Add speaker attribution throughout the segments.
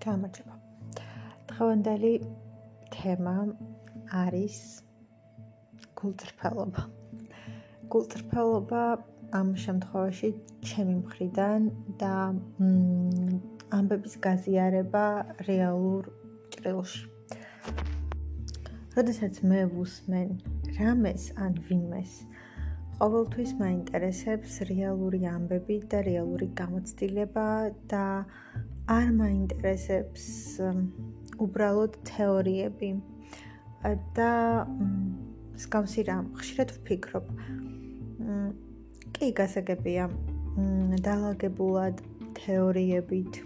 Speaker 1: გამარჯობა. დღევანდელი თემა არის გულწრფელობა. გულწრფელობა ამ შემთხვევაში ჩემი მხრიდან და ამბების გაზიარება რეალურ ჭრილში. როდესაც მე ვუსმენ რამეს ან ვინმეს ყოველთვის მაინტერესებს რეალური ამბები და რეალური გამოცდილება და არ მაინტერესებს უბრალოდ თეორიები. და მსგავსი რამ ხშირად ვფიქრობ. კი გასაგებია დაალაგებულად თეორიებით.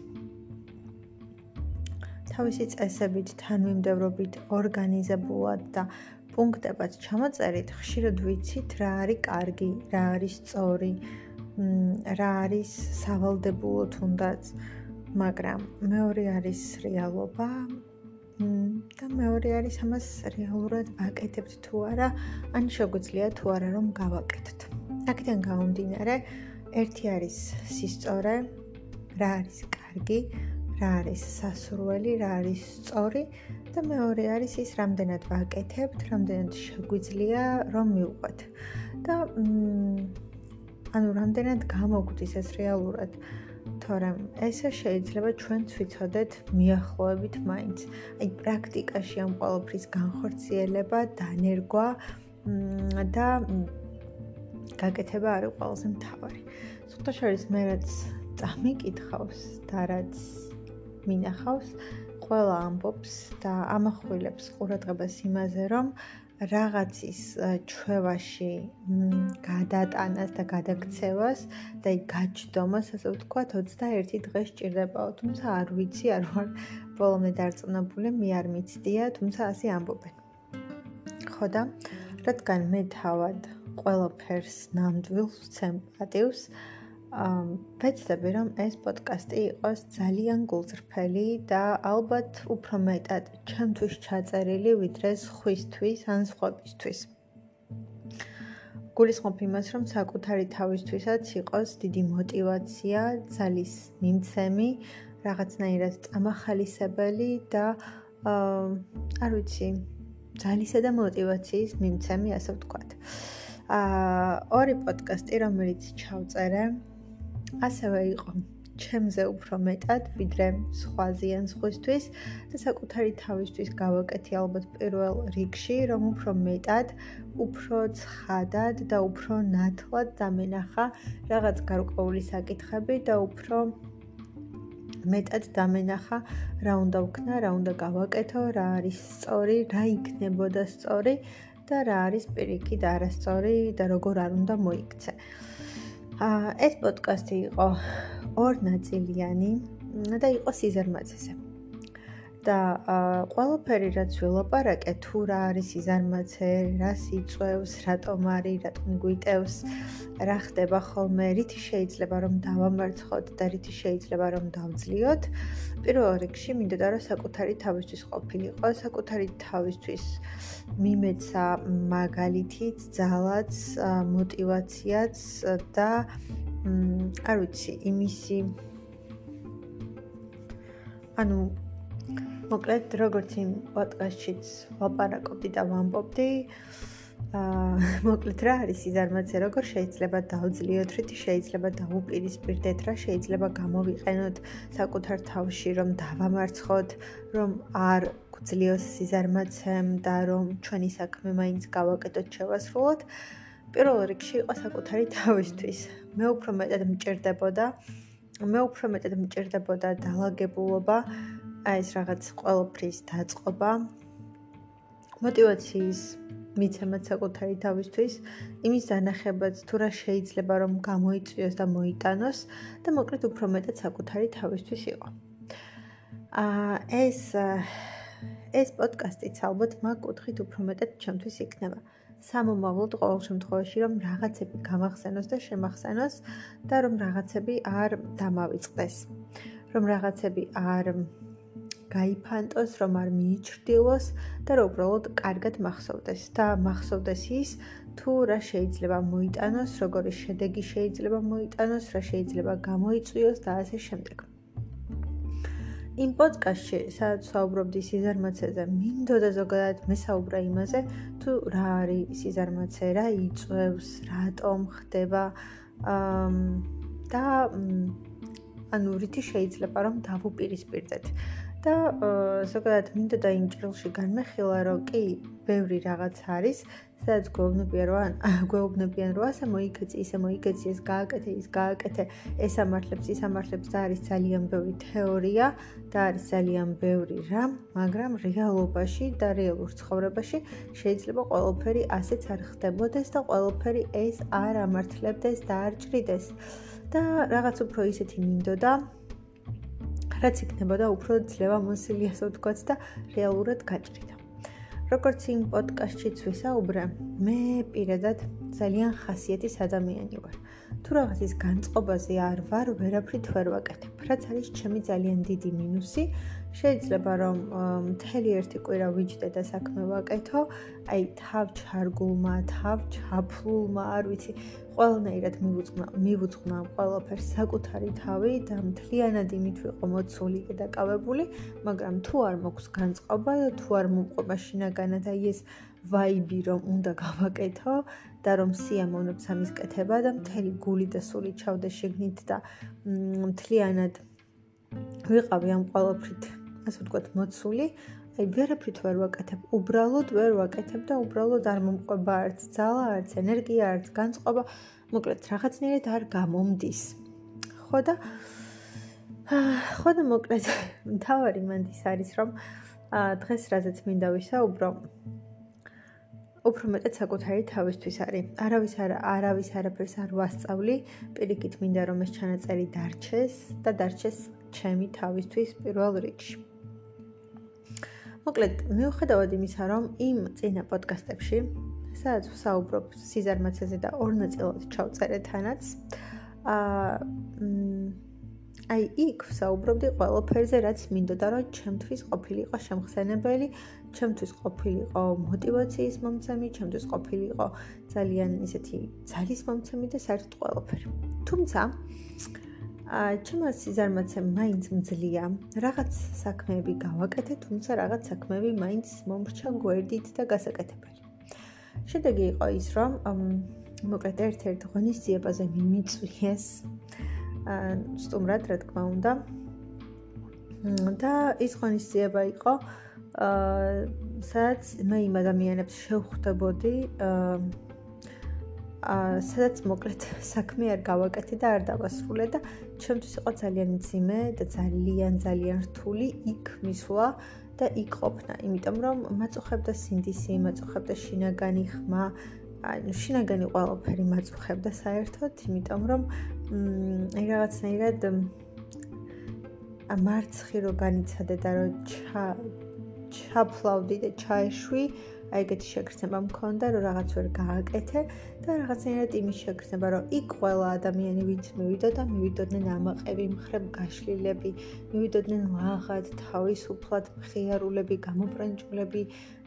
Speaker 1: თავისი წესებით თანმიმდევრობით ორგანიზებულად და პუნქტებად ჩამოწერით ხშირად ვიცით რა არის კარგი რა არის სწორი რა არის სავალდებულო თუნდაც მაგრამ მეორე არის რეალობა და მეორე არის ამას რეალურად ვაკეთებთ თუ არა, ან შეგვიძლია თუ არა რომ გავაკეთოთ. აქედან გამომდინარე, ერთი არის სისწორე, რა არის კარგი, რა არის სასურველი, რა არის სწორი და მეორე არის ის, რამდენად ვაკეთებთ, რამდენად შეგვიძლია რომ მივყვეთ. და ანუ რამდენად გამოგვდის ეს რეალურად. თორემ ესე შეიძლება ჩვენც ვიცოდეთ მიახლოებით მაინც. აი პრაქტიკაში ამ ყოველფრის განხორციელება, დანერგვა და გაკეთება არის ყველაზე მთავარი. სულთაშორის მე რაც წამიკითხავს და რაც მინახავს, ყველა ამბობს და ამახვილებს ყურადღებას იმაზე, რომ რაღაცის ჩვევაში გადატანას და გადაქცევას და გაჯდომას, ასე ვთქვათ, 21 დღე სჭირდებაო, თუმცა არ ვიცი, არ ვარ ბოლომდე დარწმუნებული, მე არ მიცდია, თუმცა ასე ამბობენ. ხო და რადგან მე თავად ყველაფერს ნამდვილს ვცემ პატივს, ვეცდები, რომ ეს პოდკასტი იყოს ძალიან გულწრფელი და ალბათ უფრო მეტად ჩემთვის ჩაწერილი, ვიდრე სხვისთვის ან სხვებისთვის. გულისხმობ იმას, რომ საკუთარი თავისთვისაც იყოს დიდი мотиваცია, ძალის მიმცემი, რაღაცნაირად წამახალისებელი და არ ვიცი, ძალისა და мотиваციის მიმცემი, ასე ვთქვათ. აა ორი პოდკასტი, რომელიც ჩავწერე, ასევე იყო ჩემზე უფრო მეტად ვიდრე სხვაზე ან სხვისთვის და საკუთარი თავისთვის გავაკეთე ალბათ პირველ რიგში რომ უფრო მეტად უფრო ცხადად და უფრო ნათლად დამენახა რაღაც გარკვეული საკითხები და უფრო მეტად დამენახა რა უნდა ვქნა, რა უნდა გავაკეთო, რა არის სწორი, რა იქნებოდა სწორი და რა არის პირიქით არასწორი და როგორ არ უნდა მოიქცე. აა ეს პოდკასტი იყო ორნაწილიანი და იყო სიზარმაცეზე. და ყველაფერი რაც ველაპარაკე, თუ რა არის იზარმაცე, რას იწევს, რატომ არის, რატომ გვიტევს, რა ხდება ხოლმე, რითი შეიძლება რომ დავამარცხოთ და რითი შეიძლება რომ დავძლიოთ, პირველ რიგში მინდოდა რომ საკუთარი თავისთვის ყოფილიყო, საკუთარი თავისთვის მიმეცა მაგალითიც, ძალაც, мотиваციაც და არ ვიცი, იმისი ანუ მოკლედ როგორც იმ პოდკასტშიც ვაპარაკობდი და ვამბობდი, აა მოკლედ რა არის სიზარმაცე, როგორ შეიძლება დავძლიოთ, რითი შეიძლება დაუპირისპირდეთ, რა შეიძლება გამოვიყენოთ საკუთარ თავში, რომ დავამარცხოთ, რომ არ გვძლიოს სიზარმაცემ და რომ ჩვენი საქმე მაინც გავაკეთოთ შევასრულოთ. პირველ რიგში იყო საკუთარი თავისთვის. მე უფრო მეტად მჭირდებოდა მე უფრო მეტად მჭირდებოდა დაალაგებულობა, აი ეს რაღაც ყოველფრის დაწყობა мотиваციის მიცემაც საკუთარი თავისთვის, იმის დანახებაც თუ რა შეიძლება რომ გამოიწვიოს და მოიტანოს და მოკლედ უფრო მეტად საკუთარი თავისთვის იყო. აა ეს ეს პოდკასტიც ალბათ მაგ კუთხით უფრო მეტად ჩემთვის იქნება. სამომავლოდ ყოველ შემთხვევაში რომ რაღაცები გამახსენოს და შემახსენოს და რომ რაღაცები არ დამავიწყდეს. რომ რაღაცები არ გაიფანტოს, რომ არ მიიჩრდილოს და რომ უბრალოდ კარგად მახსოვდეს და მახსოვდეს ის, თუ რა შეიძლება მოიტანოს, როგორი შედეგი შეიძლება მოიტანოს, რა შეიძლება გამოიწვიოს და ასე შემდეგ. იმ პოდკასტში სადაც საუბრობდი სიზარმაცეზე, მინდოდა ზოგადად მესაუბრა იმაზე, თუ რა არის სიზარმაცე, რა იწევს, რატომ ხდება და ანუ რითი შეიძლება რომ დავუპირისპირდეთ. და ზოგადად მინდოდა იმ ჭრილში განმეხილა, რომ კი, ბევრი რაღაც არის, სადაც გვეუბნებიან რომ გვეუბნებიან რომ ასე მოიქცე, ისე მოიქცე, ეს გააკეთე, ის გააკეთე, ეს ამართლებს, ის ამართლებს და არის ძალიან ბევრი თეორია და არის ძალიან ბევრი რამ, მაგრამ რეალობაში და რეალურ ცხოვრებაში შეიძლება ყველაფერი ასეც არ ხდებოდეს და ყველაფერი ეს არ ამართლებდეს და არ ჭრიდეს. და რაღაც უფრო ისეთი მინდოდა რაც იქნებოდა უფრო ძლევა მოსილი ასე ვთქვათ და რეალურად გაჭრიდა. როგორც იმ პოდკასტშიც ვისაუბრე, მე პირადად ძალიან ხასიათის ადამიანი ვარ. თუ რაღაცის განწყობაზე არ ვარ, ვერაფრით ვერ ვაკეთებ. რაც არის ჩემი ძალიან დიდი მინუსი. შეიძლება რომ მთელი ერთი კვირა ვიჯდე და საქმე ვაკეთო, აი თავ ჩარგულმა, თავ ჩაფლულმა, არ ვიცი, ყველანაირად მივუძღვნა, მივუძღვნა ყველაფერს საკუთარი თავი და მთლიანად იმით ვიყო მოცული და დაკავებული, მაგრამ თუ არ მოქვს განწყობა და თუ არ მომყვება შინაგანად აი ეს ვაიბი რომ უნდა გავაკეთო და რომ სიამოვნებს ამის კეთება და მთელი გული და სული ჩავდე შეგნით და მთლიანად ვიყავი ამ ყველაფრით ასე ვთქვათ მოცული აი ვერაფრით ვერ ვაკეთებ, უბრალოდ ვერ ვაკეთებ და უბრალოდ არ მომყვება არც ძალა, არც ენერგია, არც განწყობა. მოკლედ, რაღაცნაირად არ გამომდის. ხო და ხო და მოკლედ, თავარი მანდის არის, რომ დღეს რაზეც მინდა ვისაუბრო, უფრო მეტად საკუთარი თავისთვის არის. არავის არა, არავის არაფერს არ ვასწავლი. პირიქით მინდა რომ ეს ჩანაწერი დარჩეს და დარჩეს ჩემი თავისთვის პირველ რიგში. მოკლედ, მიუხედავად იმისა, რომ იმ წინა პოდკასტებში, სადაც ვსაუბრობ სიზარმაცეზე და ორ ნაწილად ჩავწერე თანაც, აა აი იქ ვსაუბრობდი ყველაფერზე, რაც მინდოდა, რომ ჩემთვის ყოფილიყო შემხსენებელი, ჩემთვის ყოფილიყო мотиваციის მომცემი, ჩემთვის ყოფილიყო ძალიან ისეთი ძალის მომცემი და საერთოდ ყველაფერი. თუმცა აა ჩემმა სიზარმაცემ მაინც მძლია. რაღაც საქმეები გავაკეთე, თუმცა რაღაც საქმეები მაინც მომრჩა გვერდით და გასაკეთებელი. შედეგი იყო ის, რომ მოკლედ ერთ-ერთ ღონისძიებაზე მიმიწვიეს. აა სტუმრად, რა თქმა უნდა. და ის ღონისძიება იყო აა სადაც მე იმ ადამიანებს შევხვდებოდი აა სადაც მოკლედ საქმე არ გავაკეთე და არ დავასრულე და ჩემთვის იყო ძალიან ძიმე და ძალიან ძალიან რთული იქ მისვლა და იქ ყოფნა, იმიტომ რომ მაწუხებდა სინდისი, მაწუხებდა შინაგანი ხმა, ანუ შინაგანი ყველაფერი მაწუხებდა საერთოდ, იმიტომ რომ აი რაღაცნაირად მარცხი რო განიცადე და რო ჩა ჩაფლავდი და ჩაეშვი აი ეგეთი შეგრძნება მქონდა, რომ რაღაც ვერ გააკეთე და რაღაცნაირად იმის შეგრძნება, რომ იქ ყველა ადამიანი ვინც მივიდოდა, მივიდოდნენ ამაყები, მხრებ გაშლილები, მივიდოდნენ ლაღად, თავისუფლად, მხიარულები, გამობრანჭულები,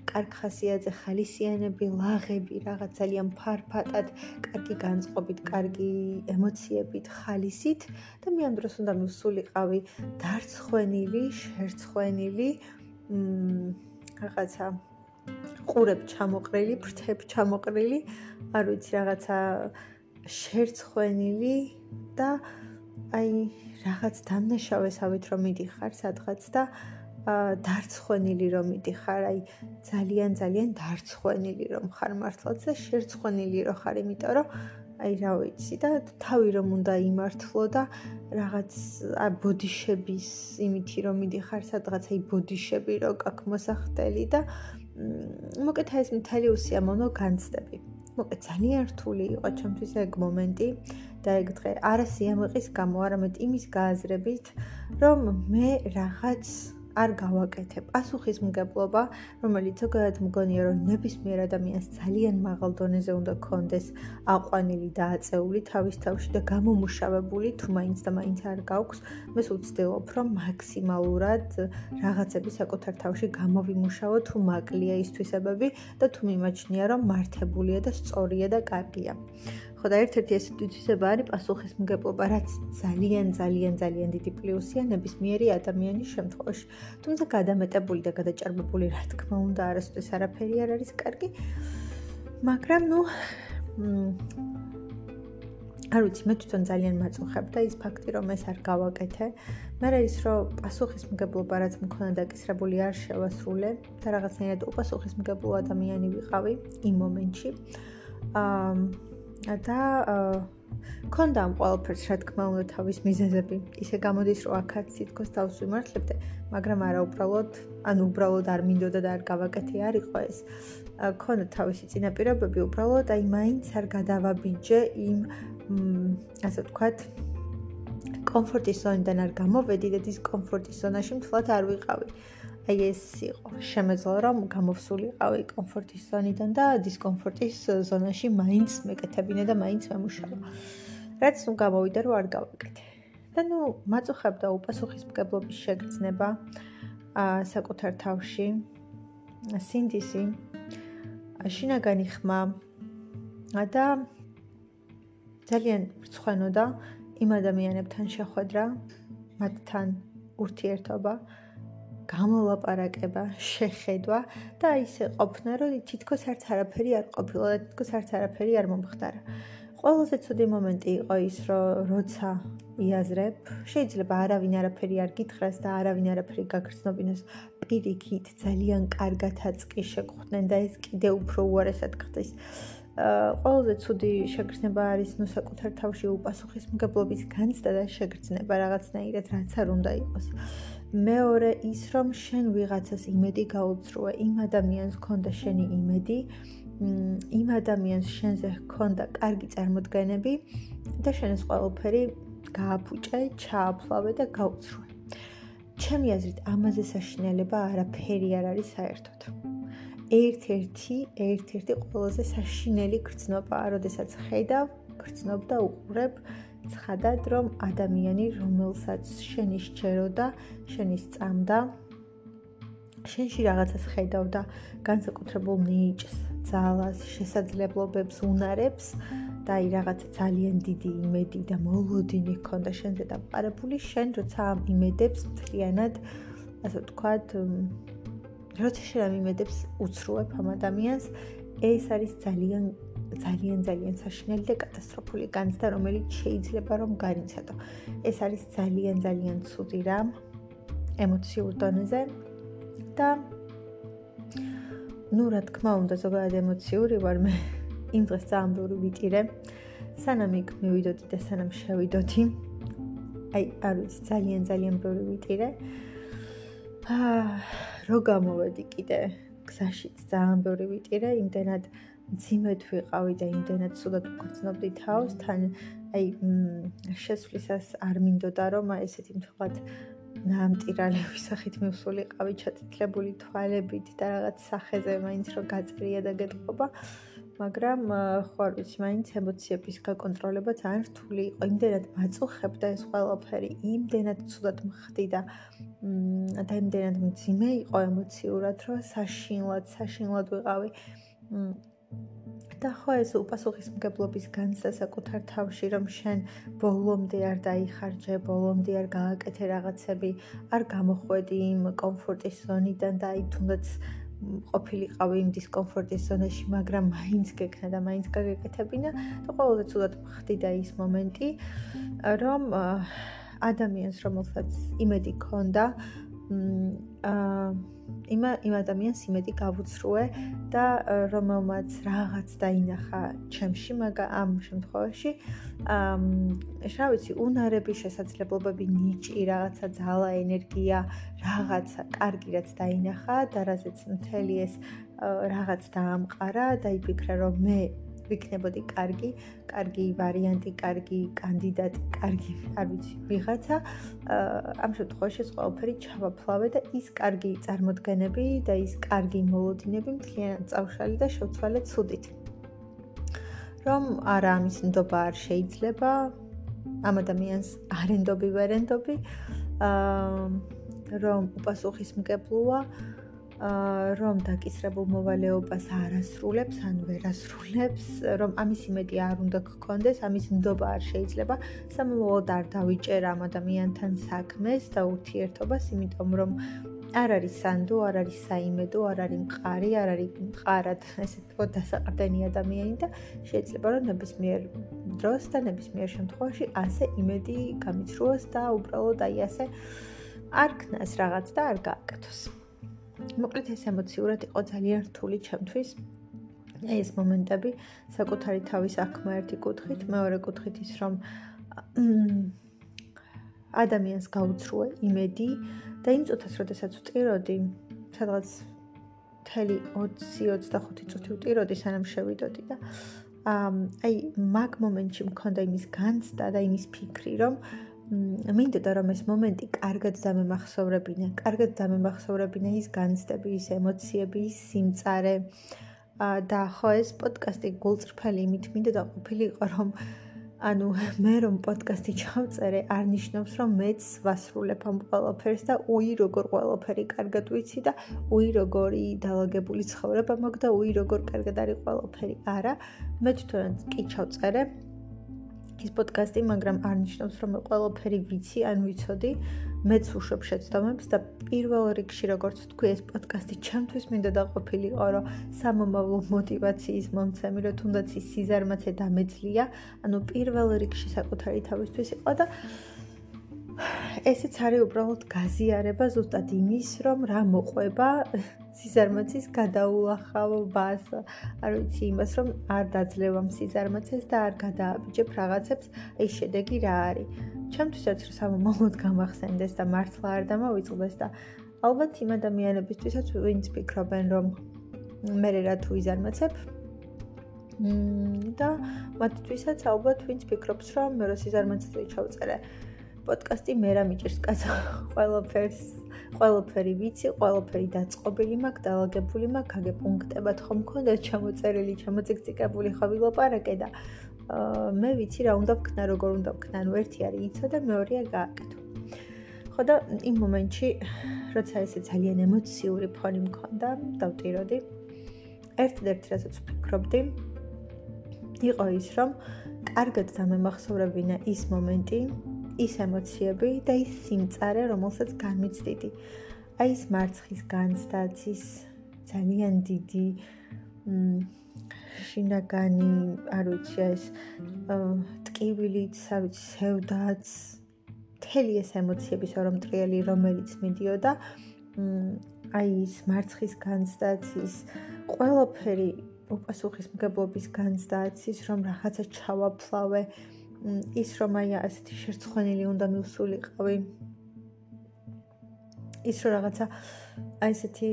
Speaker 1: კარგ ხასიათზე ხალისიანები, ლაღები, რაღაც ძალიან ფარფატად, კარგი განწყობით, კარგი ემოციებით, ხალისით. და მე ამ დროს უნდა მივსულიყავი დარცხვენილი, შერცხვენილი, მ რაღაცა ყურებ ჩამოყრილი, ფრთებ ჩამოყრილი, არ ვიცი რაღაცა შერცხვენილი და აი რაღაც დამნაშავესავით რომ მიდიხარ სადღაც და აა დარცხვენილი რომ მიდიხარ, აი ძალიან ძალიან დარცხვენილი რომ ხარ მართლაც და შერცხვენილი რომ ხარ, იმიტომ რომ აი რა ვიცი და თავი რომ უნდა იმართლო და რაღაც აი ბოდიშების იმითი რომ მიდიხარ სადღაც აი ბოდიშები რო კაკ მოსახდელი და მოკეთ ეს მთელი უსიამოვნო განცდები. მოკეთ ძალიან რთული იყო ჩემთვის ეგ მომენტი და ეგ დღე არა სიამოყის გამო, არამედ იმის გააზრებით, რომ მე რაღაც არ გავაკეთებ. პასუხისმგებლობა, რომელიც ზოგადად მგონია, რომ ნებისმიერ ადამიანს ძალიან მაღალ დონეზე უნდა კონდეს აყვანილი და აწეული თავის თავში და გამომუშავებული, თუ მაინც და მაინც არ გაქვს, მე ვცდილობ, რომ მაქსიმალურად რაღაცები საკუთარ თავში გამოვიმუშავო, თუ მაკლია ის თვისებები და თუ მიმაჩნია, რომ მართებულია და სწორია და კარგია. ხო და ერთ-ერთი ეს თვითისება არის პასუხისმგებლობა, რაც ძალიან ძალიან ძალიან დიდი პლუსია ნებისმიერი ადამიანის შემთხვევაში. თუმცა გადამეტებული და გადაჭარბებული, რა თქმა უნდა, არასდროს არაფერი არ არის კარგი. მაგრამ ნუ არ ვიცი, მე თვითონ ძალიან მაწუხებ და ის ფაქტი, რომ ეს არ გავაკეთე, მე რა ის რომ პასუხისმგებლობა რაც მქონდა დაკისრებული არ შევასრულე და რაღაცნაირად უპასუხისმგებლო ადამიანი ვიყავი იმ მომენტში. აა და კონდა ამ ყველაფერს რა თქმა უნდა თავის მიზეზები. ისე გამოდის რომ აქაც თითქოს თავს ვიმართლებდე, მაგრამ არა უბრალოდ, ანუ უბრალოდ არ მინდოდა და არ გავაკეთე არ იყო ეს. კონდა თავისი წინაპირობები, უბრალოდ აი მაინც არ გადავაბიჯე იმ ასე ვთქვათ კომფორტის ზონიდან არ გამოვედი და ის კომფორტის ზონაში მთლად არ ვიყავი. აი ეს იყო შემეძლო რომ გამოვსულიყავი კომფორტის ზონიდან და დისკომფორტის ზონაში მაინც მეკეთებინა და მაინც მემუშავა. რაც ნუ გამოვიდა რომ არ გავაკეთე. და ნუ მაწუხებდა უპასუხისმგებლობის შეგრძნება საკუთარ თავში. სინდისი შინაგანი ხმა და ძალიან რცხვენოდა იმ ადამიანებთან შეხვედრა, მათთან ურთიერთობა, გამოლაპარაკება, შეხედვა და ისე ყოფნა, რომ თითქოს არც არაფერი არ ყოფილა თითქოს არც არაფერი არ მომხდარა. ყველაზე ცუდი მომენტი იყო ის, რომ როცა იაზრებ, შეიძლება არავინ არაფერი არ გითხრას და არავინ არაფერი გაგრძნობინოს. პირიქით ძალიან კარგათაც კი შეგხვდნენ და ეს კიდე უფრო უარესად ხდეს. ყველაზე ცუდი შეგრძნება არის ნუ საკუთარ თავში უპასუხისმგებლობის განცდა და შეგრძნება რაღაცნაირად რაც არ უნდა იყოს. მეორე ის რომ შენ ვიღაცას იმედი გაუწრუე, იმ ადამიანს ქონდა შენი იმედი, იმ ადამიანს შენზე ქონდა კარგი წარმოდგენები და შენ ეს ყველაფერი გააფუჭე, ჩააფლავე და გაუწრუე. ჩემი აზრით ამაზე საშინელება არაფერი არ არის საერთოდ. ერთ-ერთი, ერთ-ერთი ყველაზე საშინელი გრძნობაა, როდესაც ხედავ, გრძნობ და უყურებ ცხადად, რომ ადამიანი, რომელსაც შენი შეეროდა, შენი სწამდა, შენში რაღაცას ხედავ და განსაკუთრებულ ნიჭს, ძალას, შესაძლებლობებს უნარებს და აი რაღაც ძალიან დიდი იმედი და მოლოდინი ქონდა შენზე დაპყრებული, შენ როცა იმედებს მთლიანად ასე ვთქვათ, როცა შენ იმედებს უცრუებ ამ ადამიანს, ეს არის ძალიან ძალიან ძალიან საშინელი და კატასტროფული განცდა, რომელიც შეიძლება რომ განიცადო. ეს არის ძალიან ძალიან ცუდი რამ ემოციურ დონეზე და ну, რა თქმა უნდა, ზოგადად ემოციური ვარ მე. იმ დღეს ძალიან ბევრი ვიტირე. სანამ იქ მივიდოდი და სანამ შევიდოდი. აი, არ ვიცი, ძალიან ძალიან ბევრი ვიტირე. აა რო გამოვედი კიდე გზაში ძალიან ბევრი ვიტირე, იმდენად ძიმედ ვიყავი და იმდენად სულად ვგრძნობდი თავს, თან აი შესვლისას არ მინდოდა რომ ესეთი თქვათ ნამტირალების სახით მივსულიყავი ჩათითლებული თვალებით და რაღაც სახეზე მაინც რო გაწერია და გეტყობა მაგრამ არ ვიცი მაინც ემოციების გაკონტროლება ძალიან რთული იყო იმდენად მაწუხებდა ეს ყველაფერი იმდენად ცუდად მხდი და და იმდენად მძიმე იყო ემოციურად რომ საშინლად საშინლად ვიყავი და ხო ეს უპასუხისმგებლობის განცდა საკუთარ თავში რომ შენ ბოლომდე არ დაიხარჯე, ბოლომდე არ გააკეთე რაღაცები, არ გამოხვედი იმ კომფორტის ზონიდან და აი თუნდაც ყოფილიყავი იმ დისკომფორტის ზონაში, მაგრამ მაინც გეკნა და მაინც გაგეკეთებინა და ყველაზე ცუდად ხდიდა ის მომენტი, რომ ადამიანს რომელსაც იმედი ქონდა, აა იმ იმ ადამიანს იმედი გავუცრუე და რომელმაც რაღაც დაინახა ჩემში, მაგრამ ამ შემთხვევაში. აა შა ვიცი, უნარები, შესაძლებლობები, ნიჭი, რაღაცა ძალა, ენერგია, რაღაცა კარგი რაც დაინახა და რაზეც მთელი ეს რაღაც დაამყარა და იფიქრა რომ მე ვიქნებოდი კარგი, კარგი ვარიანტი, კარგი კანდიდატი, კარგი, არ ვიცი, ვიღაცა. ამ შემთხვევაში ეს ყველაფერი ჩავაფლავე და ის კარგი წარმოდგენები და ის კარგი მოლოდინები მთლიანად წავშალე და შევცვალე ცუდით. რომ არა ამის ნდობა არ შეიძლება ამ ადამიანს არენდობი ვერენდობი აა რომ უპასუხისმგებლოა რომ დაკისრებულ მოვალეობას არასრულებს, ან ვერასრულებს, რომ ამის იმედი არ უნდა გქონდეს, ამის ნდობა არ შეიძლება, სამომავლოდ არ დავიჭერ ამ ადამიანთან საქმეს და ურთიერთობას, იმიტომ რომ არ არის სანდო, არ არის საიმედო, არ არის მყარი, არ არის მყარად, ესე თქო, დასაყრდენი ადამიანი და შეიძლება რომ ნებისმიერ დროს და ნებისმიერ შემთხვევაში ასე იმედი გამიცრუოს და უბრალოდ აი ასე არ ქნას რაღაც და არ გააკეთოს. მოკლედ ეს ემოციურად იყო ძალიან რთული ჩემთვის. ეს მომენტები საკუთარი თავის აღქმა ერთი კუთხით, მეორე კუთხით ის რომ ადამიანს გაუცრუე იმედი და იმ წუთას, როდესაც ვტიროდი, სადღაც თელი 20-25 წუთი ვტიროდი, სანამ შევიდოდი და აი მაგ მომენტში მქონდა იმის განცდა და იმის ფიქრი, რომ მინდოდა რომ ეს მომენტი კარგად დამემახსოვრებინა, კარგად დამემახსოვრებინა ის განცდები, ის ემოციები, ის სიმწარე. და ხო ეს პოდკასტი გულწრფელი იმით მინდოდა ყოფილიყო რომ ანუ მე რომ პოდკასტი ჩავწერე, არ ნიშნავს რომ მეც ვასრულებ ამ ყველაფერს და უი როგორ ყველაფერი კარგად ვიცი და უი როგორი დაალაგებული ცხოვრება მოგ და უი როგორ კარგად არის ყველაფერი. არა, მე თვითონ კი ჩავწერე ის პოდკასტი, მაგრამ არ ნიშნავს, რომ ყველაფერი ვიცი ან ვიცოდი. მეც ვუშვებ შეცდომებს და პირველ რიგში, როგორც თქვი, ეს პოდკასტი ჩემთვის მინდა დაყოფილიყო, რომ სამომავლო мотиваციის მომცემი, რომ თუნდაც ის სიზარმაცე დამეძლია, ანუ პირველ რიგში საკუთარი თავისთვის იყო და ესეც არის უბრალოდ გაზიარება ზუსტად იმის, რომ რა მოყვება სიზარმაცის გადაულახავობას. არ ვიცი იმას, რომ არ დაძლევ ამ სიზარმაცეს და არ გადააბიჯებ რაღაცებს, აი შედეგი რა არის. ჩემთვისაც რა სამომავლოდ გამახსენდეს და მართლა არ დამოვიწყდეს და ალბათ იმ ადამიანებისთვისაც ვინც ფიქრობენ, რომ მე რა თუ იზარმაცებ და მათთვისაც ალბათ ვინც ფიქრობს, რომ მე რო სიზარმაცეს ჩავწერე პოდკასტი მე რა მიჭირს? კაცო ყველაფერს ყველაფერი ვიცი ყველაფერი დაწყობილი მაქვს დაალაგებული მაქვს გაგეპუნქტებად ხომ მქონდა ჩამოწერილი ჩამოციკციკებული ხავილოპარაკე და მე ვიცი რა უნდა ვქნა როგორ უნდა ვქნა ანუ ერთი არის იცო და მეორეა გააკეთო. ხო და იმ მომენტში როცა ესე ძალიან ემოციური ფონი მქონდა დავტიროდი. ერთ-ერთი რასაც ვფიქრობდი იყო ის რომ კარგად დამემახსოვრებინა ის მომენტი ის ემოციები და ის სიმწარე, რომელსაც განმიცდიდი. აი ეს მარცხის განცდაც ის ძალიან დიდი შინაგანი, არ ვიცი, ეს ტკივილიც, არ ვიცი, სევდაც, მთელი ეს ემოციების ორომტრიელი, რომელიც მიდიოდა, აი ეს მარცხის განცდაც ის ყველაფერი უპასუხისმგებლობის განცდაც ის რომ რაღაცა ჩავაფლავე, ის რომ აი ასეთი შერცხვენილი უნდა მივსულიყავი ის რომ რაღაცა აი ესეთი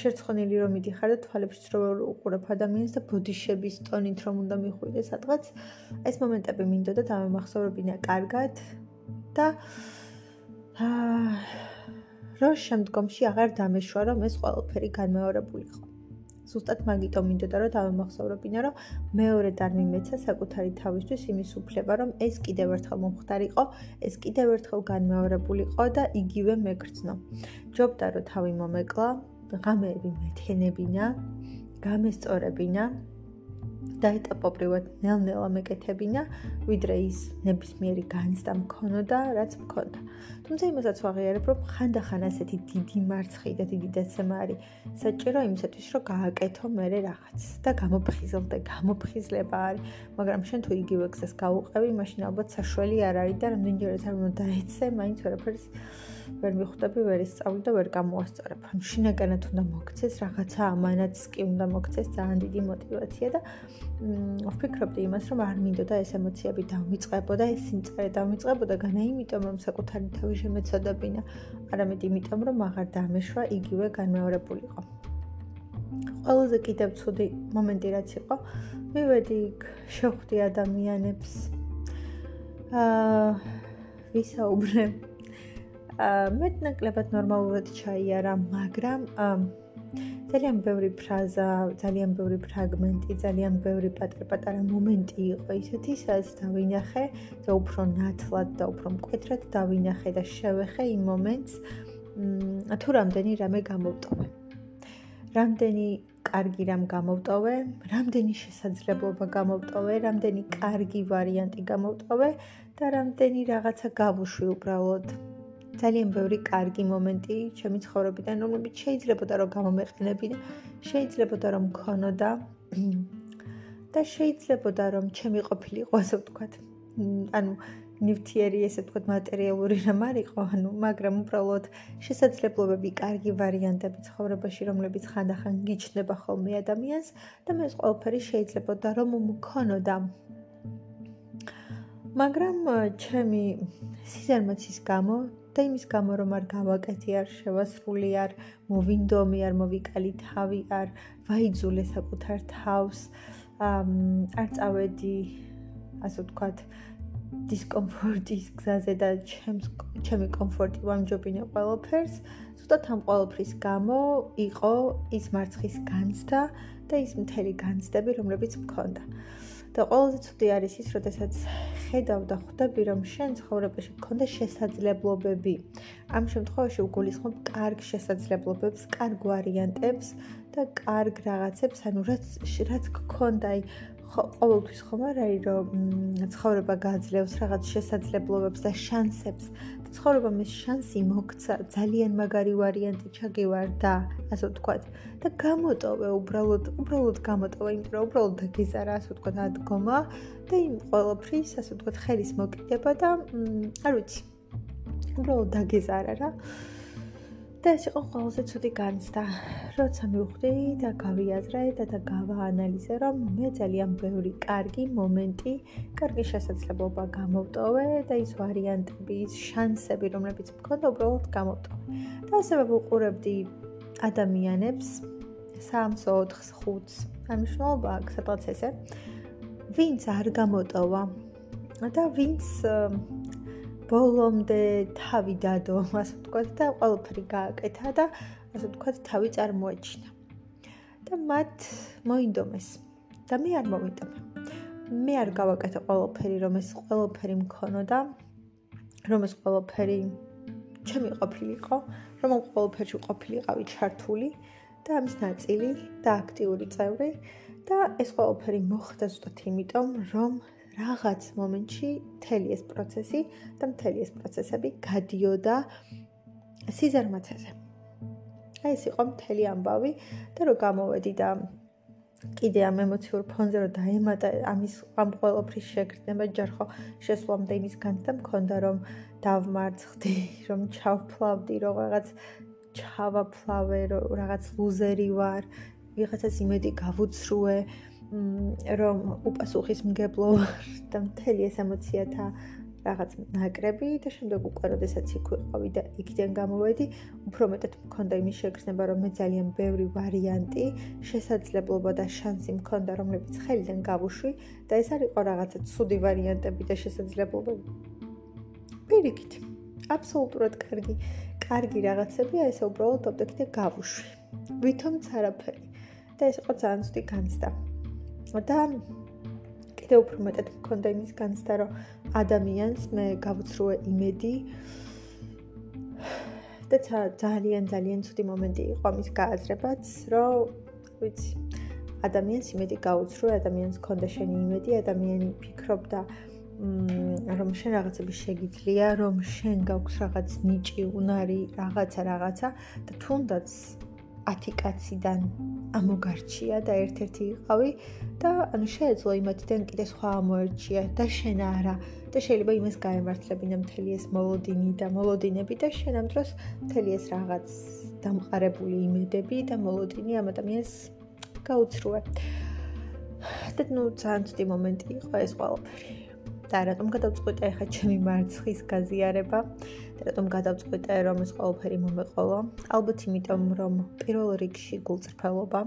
Speaker 1: შერცხვენილი რომ მიდიხარ და თვალებში რომ უყურებ ადამიანს და ბოდიშების ტონით რომ უნდა მიხვიდე. სადღაც ეს მომენტები მინდოდა დამახსოვრებინა კარგად და აა რო შემდგომში აღარ დამეშვა რომ ეს ყველაფერი განმეორებულიყო ზუსტად მაგიტომ მინდოდა რომ დავემახსოვრებინა რომ მეორე დარ მიმეცა საკუთარი თავისთვის იმის უფლება რომ ეს კიდევ ერთხელ მომხდარიყო ეს კიდევ ერთხელ განმეორებულიყო და იგივე მეკრძნო. ჯობდა რომ თავი მომეკლა ღამეები მეთენებინა გამესწორებინა და ეტაპობრივად ნელ-ნელა მეკეთებინა, ვიდრე ის ნებისმიერი განცდა მქონოდა, რაც მქონდა. თუმცა იმასაც ვაღიარებ, რომ ხანდახან ასეთი დიდი მარცხი და დიდი დაცემა არის საჭირო იმისათვის, რომ გააკეთო მერე რაღაც და გამოფხიზლდე, გამოფხიზლება არის, მაგრამ შენ თუ იგივე გზას გაუყევი, მაშინ ალბათ საშველი არ არის და რამდენჯერაც არ უნდა დაეცე, მაინც ვერაფერს ვერ მიხვდები, ვერ ისწავლი და ვერ გამოასწორებ. ანუ შინაგანად უნდა მოგცეს რაღაცა ამანაც კი უნდა მოგცეს ძალიან დიდი мотиваცია და ვფიქრობდი იმას, რომ არ მინდოდა ეს ემოციები დავიწყებოდა, ეს სიმწარე დავიწყებოდა განა იმიტომ, რომ საკუთარი თავი შემეცოდებინა, არამედ იმიტომ, რომ აღარ დამეშვა იგივე განმეორებულიყო. ყველაზე კიდევ ცუდი მომენტი რაც იყო, მივედი იქ, შევხვდი ადამიანებს. აა ვისაუბრებ მეტნაკლებად ნორმალურად ჩაიარა, მაგრამ ძალიან ბევრი ფრაზა, ძალიან ბევრი ფრაგმენტი, ძალიან ბევრი პატარ-პატარა მომენტი იყო ისეთი, სადაც დავინახე და უფრო ნათლად და უფრო მკვეთრად დავინახე და შევეხე იმ მომენტს, თუ რამდენი რამე გამოვტოვე. რამდენი კარგი რამ გამოვტოვე, რამდენი შესაძლებლობა გამოვტოვე, რამდენი კარგი ვარიანტი გამოვტოვე და რამდენი რაღაცა გავუშვი უბრალოდ. ძალიან ბევრი კარგი მომენტი ჩემი ცხოვრებიდან, რომლებიც შეიძლებოდა რომ გამომეყენებინა, შეიძლებოდა რომ მქონოდა და შეიძლებოდა რომ ჩემი ყოფილიყო, ასე ვთქვათ. ანუ ნივთიერი ესე ვთქვათ მატერიალური რამ არ იყო, ანუ მაგრამ უბრალოდ შესაძლებლობები, კარგი ვარიანტები ცხოვრებაში, რომლებიც ხანდახან გიჩნდება ხოლმე ადამიანს და მე ეს ყველაფერი შეიძლებოდა რომ მქონოდა. მაგრამ ჩემი სიზარმაცის გამო და იმის გამო რომ არ გავაკეთე, არ შევასრულე, არ მოვინდომი, არ მოვიკალი თავი, არ ვაიძულე საკუთარ თავს, არ წავედი ასე ვთქვათ, დისკომფორტის გზაზე და ჩემს ჩემი კომფორტი ვამჯობინე ყველაფერს. ზუსტად ამ ყველაფრის გამო იყო ის მარცხის განცდა და ის მთელი განცდები, რომლებიც მქონდა. და ყველაზე ცუდი არის ის, როდესაც ხედავ და ხვდები, რომ შენ ცხოვრებაში მქონდა შესაძლებლობები. ამ შემთხვევაში უგულისხმობ კარგ შესაძლებლობებს, კარგ ვარიანტებს და კარგ რაღაცებს, ანუ რაც რაც გქონდა, აი ყოველთვის ხომ არ არის რომ ცხოვრება გაძლევს რაღაც შესაძლებლობებს და შანსებს ცხოვრება მის შანსი მოგცა ძალიან მაგარი ვარიანტი ჩაგივარდა ასე ვთქვათ. და გამოტოვე უბრალოდ უბრალოდ გამოტოვე იმიტომ რომ უბრალოდ დაგიზარა ასე ვთქვათ ადგომა და იმ ყოველფრის ასე ვთქვათ ხელის მოკიდება და არ ვიცი. უბრალოდ დაგიზარა რა და ეს იყო ყველაზე ცუდი განცდა. როცა მივხვდი და გავიაზრე და და გავაანალიზე, რომ მე ძალიან ბევრი კარგი მომენტი, კარგი შესაძლებლობა გამოვტოვე და ის ვარიანტები, ის შანსები, რომლებიც მქონდა, უბრალოდ გამოვტოვე. და ასევე ვუყურებდი ადამიანებს 3-4 5-ს. ამიშნობა სადღაც ესე. ვინც არ გამოტოვა და ვინც ბოლომდე თავი დადო, ასე ვთქვათ და ყველაფერი გააკეთა და ასე ვთქვათ თავი წარმოაჩინა. და მათ მოინდომეს და მე არ მოვინდომე. მე არ გავაკეთე ყველაფერი, რომ ეს ყველაფერი მქონოდა, რომ ეს ყველაფერი ჩემი ყოფილიყო, რომ ყველაფერში ყოფილიყავი ჩართული და ამის ნაწილი და აქტიური წევრი და ეს ყველაფერი მოხდა ზუსტად იმიტომ, რომ რაღაც მომენტში მთელი ეს პროცესი და მთელი ეს პროცესები გადიოდა სიზარმაცეზე. აი ეს იყო მთელი ამბავი და რო გამოვედი და კიდე ამ ემოციურ ფონზე რო დაემატა ამის ამ ყოველფრის შეგრძნება ჯერხო შესვლამდე იმის განცდა მქონდა რომ დავმარცხდი რომ ჩავფლავდი რომ რაღაც ჩავაფლავე რომ რაღაც ლუზერი ვარ ვიღაცას იმედი გავუცრუე რომ უპასუხისმგებლო და მთელი ეს ემოციათა რაღაც ნაკრები და შემდეგ უკვე როდესაც იქ ვიყავი და იქიდან გამოვედი, უფრო მეტად მქონდა იმის შეგრძნება, რომ მე ძალიან ბევრი ვარიანტი, შესაძლებლობა და შანსი მქონდა, რომლებიც ხელიდან გავუშვი და ეს არ იყო რაღაცა ცუდი ვარიანტები და შესაძლებლობები. პირიქით, აბსოლუტურად კარგი, კარგი რაღაცები, აი ეს უბრალოდ ოპტიკით გავუშვი. ვითომც არაფერი. და ეს იყო ძალიან ცუდი განცდა. და კიდევ უფრო მეტად მქონდა იმის განცდა, რომ ადამიანს მე გავუცრუე იმედი და ძალიან ძალიან ცუდი მომენტი იყო მის გააზრებაც, რომ ვიცი, ადამიანს იმედი გაუცრუე, ადამიანს ქონდა შენი იმედი, ადამიანი ფიქრობდა რომ შენ რაღაცები შეგიძლია, რომ შენ გაქვს რაღაც ნიჭი, უნარი, რაღაცა რაღაცა და თუნდაც 10 კაციდან ამოგარჩია და ერთ-ერთი იყავი და ანუ შეეძლო იმათიდან კიდე სხვა ამოერჩია და შენ არა და შეიძლება იმას გაემართლებინა მთელი ეს მოლოდინი და მოლოდინები და შენ ამ დროს მთელი ეს რაღაც დამყარებული იმედები და მოლოდინი ამ ადამიანს გაუცრუე. და ნუ ძალიან ცუდი მომენტი იყო ეს ყველაფერი. და რატომ გადავწყვიტე ახლა ჩემი მარცხის გაზიარება? და რატომ გადავწყვიტე რომ ეს ყველაფერი მომეყოლო? ალბათ იმიტომ რომ პირველ რიგში გულწრფელობა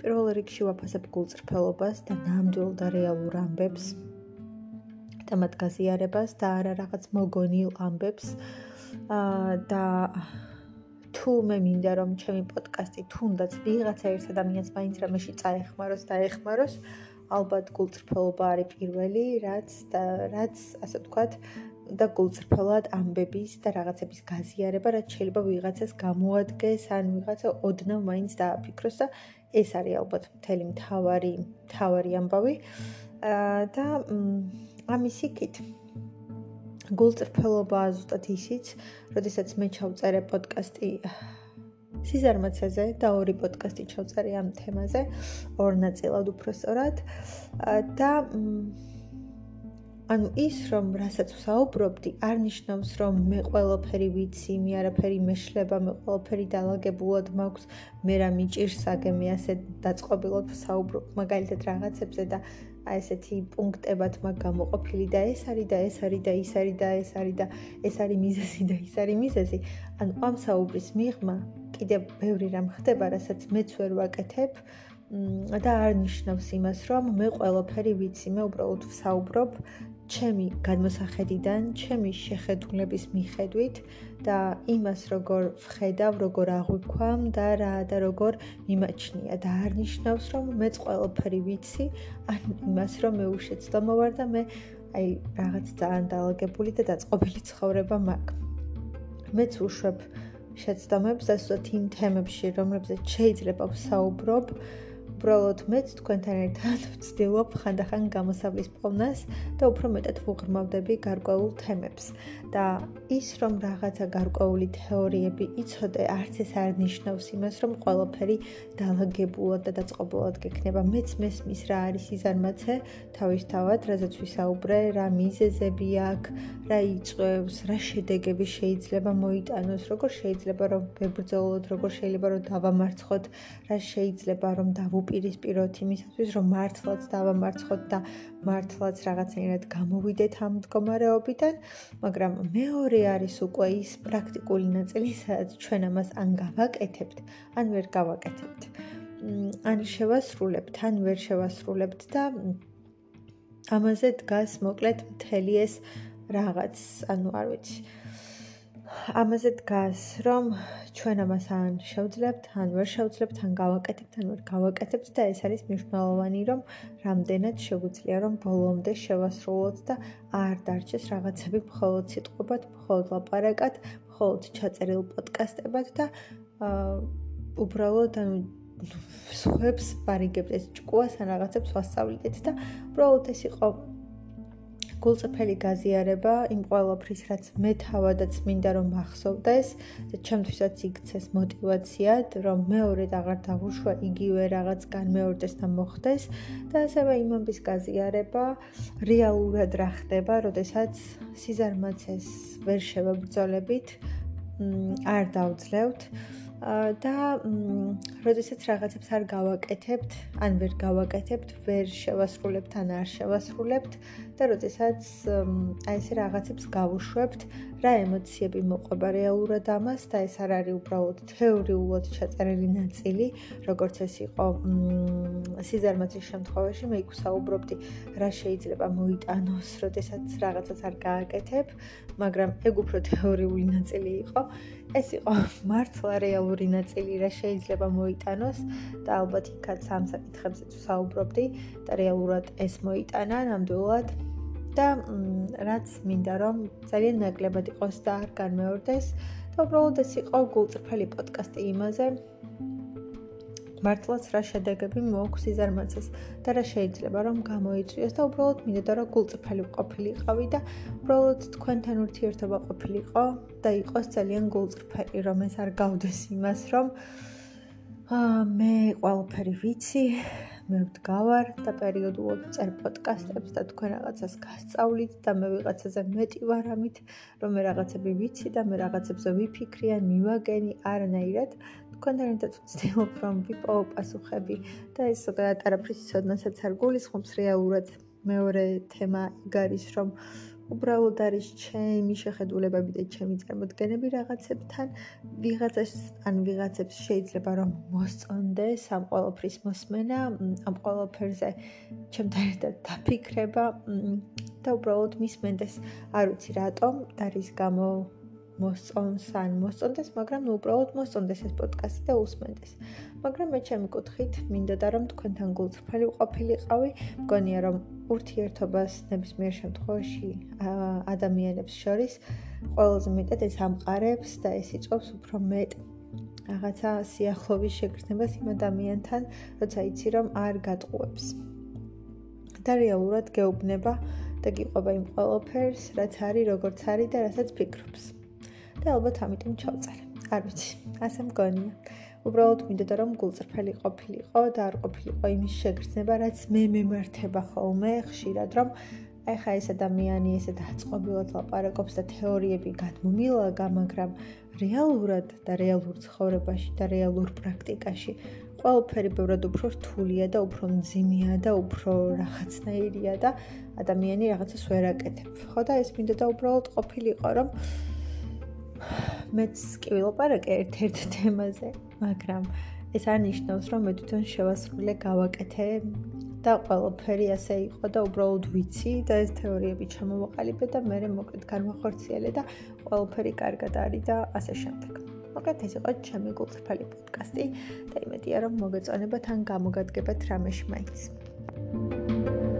Speaker 1: პირველ რიგში ვაფასებ გულწრფელობას და ნამდვილ და რეალურ ამბებს და მათ გაზიარებას და არა რაღაც მოგონილ ამბებს. აა და თუ მე მინდა რომ ჩემი პოდკასტი თუნდაც ვიღაცა ერთ ადამიანს მაინც რამეში წაეხმაროს და ეხმაროს ალბათ გულწრფელობა არის პირველი, რაც და რაც ასე ვთქვათ, და გულწრფელად ამბების და რაღაცების გაზიარება, რაც შეიძლება ვიღაცას გამოადგეს, ან ვიღაცა ოდნავ მაინც დააფიქროს და ეს არის ალბათ მთელი მთავარი მთავარი ამბავი. აა და ამის იქით გულწრფელობა ზუსტად ისიც, როდესაც მე ჩავწერე პოდკასტი სიზარმაცეზე და ორი პოდკასტი ჩავწერე ამ თემაზე, ორ ნაწილად უფრო სწორად. და ანუ ის რომ რასაც ვსაუბრობდი, არ ნიშნავს რომ მე ყველაფერი ვიცი, მე არაფერი მეშლება, მე ყველაფერი დაალაგებულად მაქვს, მე რა მიჭირსაგე, მე ასე დაწყობილად ვსაუბრობ მაგალითად რაღაცებზე და აი ესეთი პუნქტებად მაგ გამოყოფილი და ეს არის და ეს არის და ის არის და ეს არის და ეს არის მიზეზი და ის არის მიზეზი. ანუ ამ საუბრის მიღმა კიდევ ბევრი რამ ხდება, რასაც მეც ვერ ვაკეთებ და არ ნიშნავს იმას, რომ მე ყველაფერი ვიცი, მე უბრალოდ ვსაუბრობ ჩემი განმოსახედიდან, ჩემი შეხედულების მიხედვით და იმას როგორ ვხედავ, როგორ აღვიქვამ და რა და როგორ მიმაჩნია და არ ნიშნავს რომ მეც ყველაფერი ვიცი, ან იმას რომ მე უშეცდომა ვარ და მე აი რაღაც ძალიან დაალაგებული და დაწყობილი ცხოვრება მაქვს. მეც უშვებ შეცდომებს და სწორედ იმ თემებში, რომლებზეც შეიძლება ვსაუბრობ, უბრალოდ მეც თქვენთან ერთად ვცდილობ ხანდახან გამოსავლის პოვნას და უფრო მეტად ვუღრმავდები გარკვეულ თემებს. და ის რომ რაღაცა გარკვეული თეორიები იცოდე, არც ეს არ ნიშნავს იმას, რომ ყველაფერი დაალაგებულად და დაწყობილად გექნება. მეც მესმის რა არის იზარმაცე, თავისთავად, რაზეც ვისაუბრე, რა მიზეზები აქვს, რა იწევს, რა შედეგები შეიძლება მოიტანოს, როგორ შეიძლება რომ ვებრძოლოთ, როგორ შეიძლება რომ დავამარცხოთ, რა შეიძლება რომ დავუპირისპიროთ იმისათვის, რომ მართლაც დავამარცხოთ და მართლაც რაღაცნაირად გამოვიდეთ ამ მდგომარეობიდან, მაგრამ მეორე არის უკვე ის პრაქტიკული ნაწილი, სადაც ჩვენ ამას ან გავაკეთებთ, ან ვერ გავაკეთებთ. ან შევასრულებთ, ან ვერ შევასრულებთ და ამაზე დგას მოკლედ მთელი ეს რაღაც, ანუ არ ვიცი. ამაზე დგას, რომ ჩვენ ამას ან შევძლებთ, ან ვერ შევძლებთ, ან გავაკეთებთ, ან ვერ გავაკეთებთ და ეს არის მნიშვნელოვანი, რომ რამდენად შეგვიძლია რომ ბოლომდე შევასრულოთ და არ დარჩეს რაღაცები მხოლოდ სიტყვებად, მხოლოდ ლაპარაკად, მხოლოდ ჩაწერილ პოდკასტებად და აა უბრალოდ ანუ სხვებს პარიგებთ ეს ჭკუას ან რაღაცებს ვასწავლეთ და უბრალოდ ეს იყო გულწრფელი გაზიარება იმ ყოველაფრის, რაც მე თავადაც მინდა რომ მახსოვდეს და ჩემთვისაც იქცეს мотиваციად, რომ მეორედ აღარ დავუშვა იგივე რაღაც განმეორდეს და მოხდეს და ასევე იმამის გაზიარება რეალურად რა ხდება, როდესაც სიზარმაცეს ვერ შევებრძოლებით, არ დავძლევთ. და როდესაც რაღაცებს არ გავაკეთებთ, ან ვერ გავაკეთებთ, ვერ შევასრულებთ, ან არ შევასრულებთ, და როდესაც აი ესე რაღაცებს გავუშვებთ, რა ემოციები მოყვება რეალურად ამას და ეს არ არის უბრალოდ თეორიულად ჩაწერილი ნაწილი, როგორც ეს იყო სიზარმაცის შემთხვევაში, მე იქ ვსაუბრობდი, რა შეიძლება მოიტანოს, როდესაც რაღაცას არ გააკეთებ, მაგრამ ეგ უფრო თეორიული ნაწილი იყო. ეს იყო მართლა რეალური ნაწილი, რა შეიძლება მოიტანოს და ალბათ იქაც ამ საკითხებზეც ვსაუბრობდი და რეალურად ეს მოიტანა ნამდვილად და რაც მინდა რომ ძალიან ნაკლებად იყოს და არ განმეორდეს და უბრალოდ ეს იყო გულწრფელი პოდკასტი იმაზე მართლაც რა შედეგები მოაქვს იზარმაცეს და რა შეიძლება რომ გამოიწვიოს და უბრალოდ მინდოდა რომ გულწრფელი ყოფილიყავი და უბრალოდ თქვენთან ურთიერთობა ყოფილიყო და იყოს ძალიან გულწრფელი რომ ეს არ გავდეს იმას რომ აა მე ყველაფერი ვიცი მე ვდგავარ და პერიოდულად წერ პოდკასტებს და თქვენ რაღაცას გასწავლით და მე ვიღაცაზე მეტი ვარ ამით რომ მე რაღაცები ვიცი და მე რაღაცებზე ვიფიქრი ან მივაგენი არანაირად. თქვენთან ერთად ვცდილობ რომ ვიპოვო პასუხები და ეს ზოგადად არაფრის ცოდნასაც არ გულისხმობს რეალურად მეორე თემა იქ არის რომ უბრალოდ არის ჩემი შეხედულებები და ჩემი წარმოდგენები რაღაცებთან. ვიღაცას ან ვიღაცებს შეიძლება რომ მოსწონდეს ამ ყოველფრის მოსმენა ამ ყოველფერზე ჩემთან ერთად დაფიქრება და უბრალოდ მისმენდეს არ ვიცი რატომ და რის გამო მოსწონს ან მოსწონდეს, მაგრამ უბრალოდ მოსწონდეს ეს პოდკასტი და უსმენდეს. მაგრამ მე ჩემი კუთხით მინდოდა რომ თქვენთან გულწრფელი ყოფილიყავი, მგონია რომ ურთიერთობას ნებისმიერ შემთხვევაში ადამიანებს შორის ყველაზე მეტად ეს ამყარებს და ეს იწვევს უფრო მეტ რაღაცა სიახლოვის შეგრძნებას იმ ადამიანთან, როცა იცი რომ არ გატყუებს. და რეალურად გეუბნება და გიყვება იმ ყველაფერს, რაც არის, როგორც არის და რასაც ფიქრობს. და ალბათ ამიტომ ჩავწერე. არ ვიცი, ასე მგონია. უბრალოდ მინდოდა რომ გულწრფელი ყოფილიყო და არ ყოფილიყო იმის შეგრძნება, რაც მე მემართება ხოლმე ხშირად, რომ აი ხა ეს ადამიანი ესე დაწყობილად ლაპარაკობს და თეორიები გადმომილაგა, მაგრამ რეალურად და რეალურ ცხოვრებაში და რეალურ პრაქტიკაში ყველაფერი ბევრად უფრო რთულია და უფრო მძიმეა და უფრო რაღაცნაირია და ადამიანი რაღაცას ვერ აკეთებ. ხო და ეს მინდა და უბრალოდ ყოფილიყო რომ მეც კი ვილაპარაკე ერთ-ერთ თემაზე, მაგრამ ეს არ ნიშნავს რომ მე თვითონ შევასრულე გავაკეთე და ყველაფერი ასე იყო და უბრალოდ ვიცი და ეს თეორიები ჩამოვაყალიბე და მე მოკლედ განვახორციელე და ყველაფერი კარგად არის და ასე შემდეგ. მოკლედ ეს იყო ჩემი გულწრფელი პოდკასტი და იმედია რომ მოგეწონება თან გამოგადგებათ რამეში მაინც. Thank you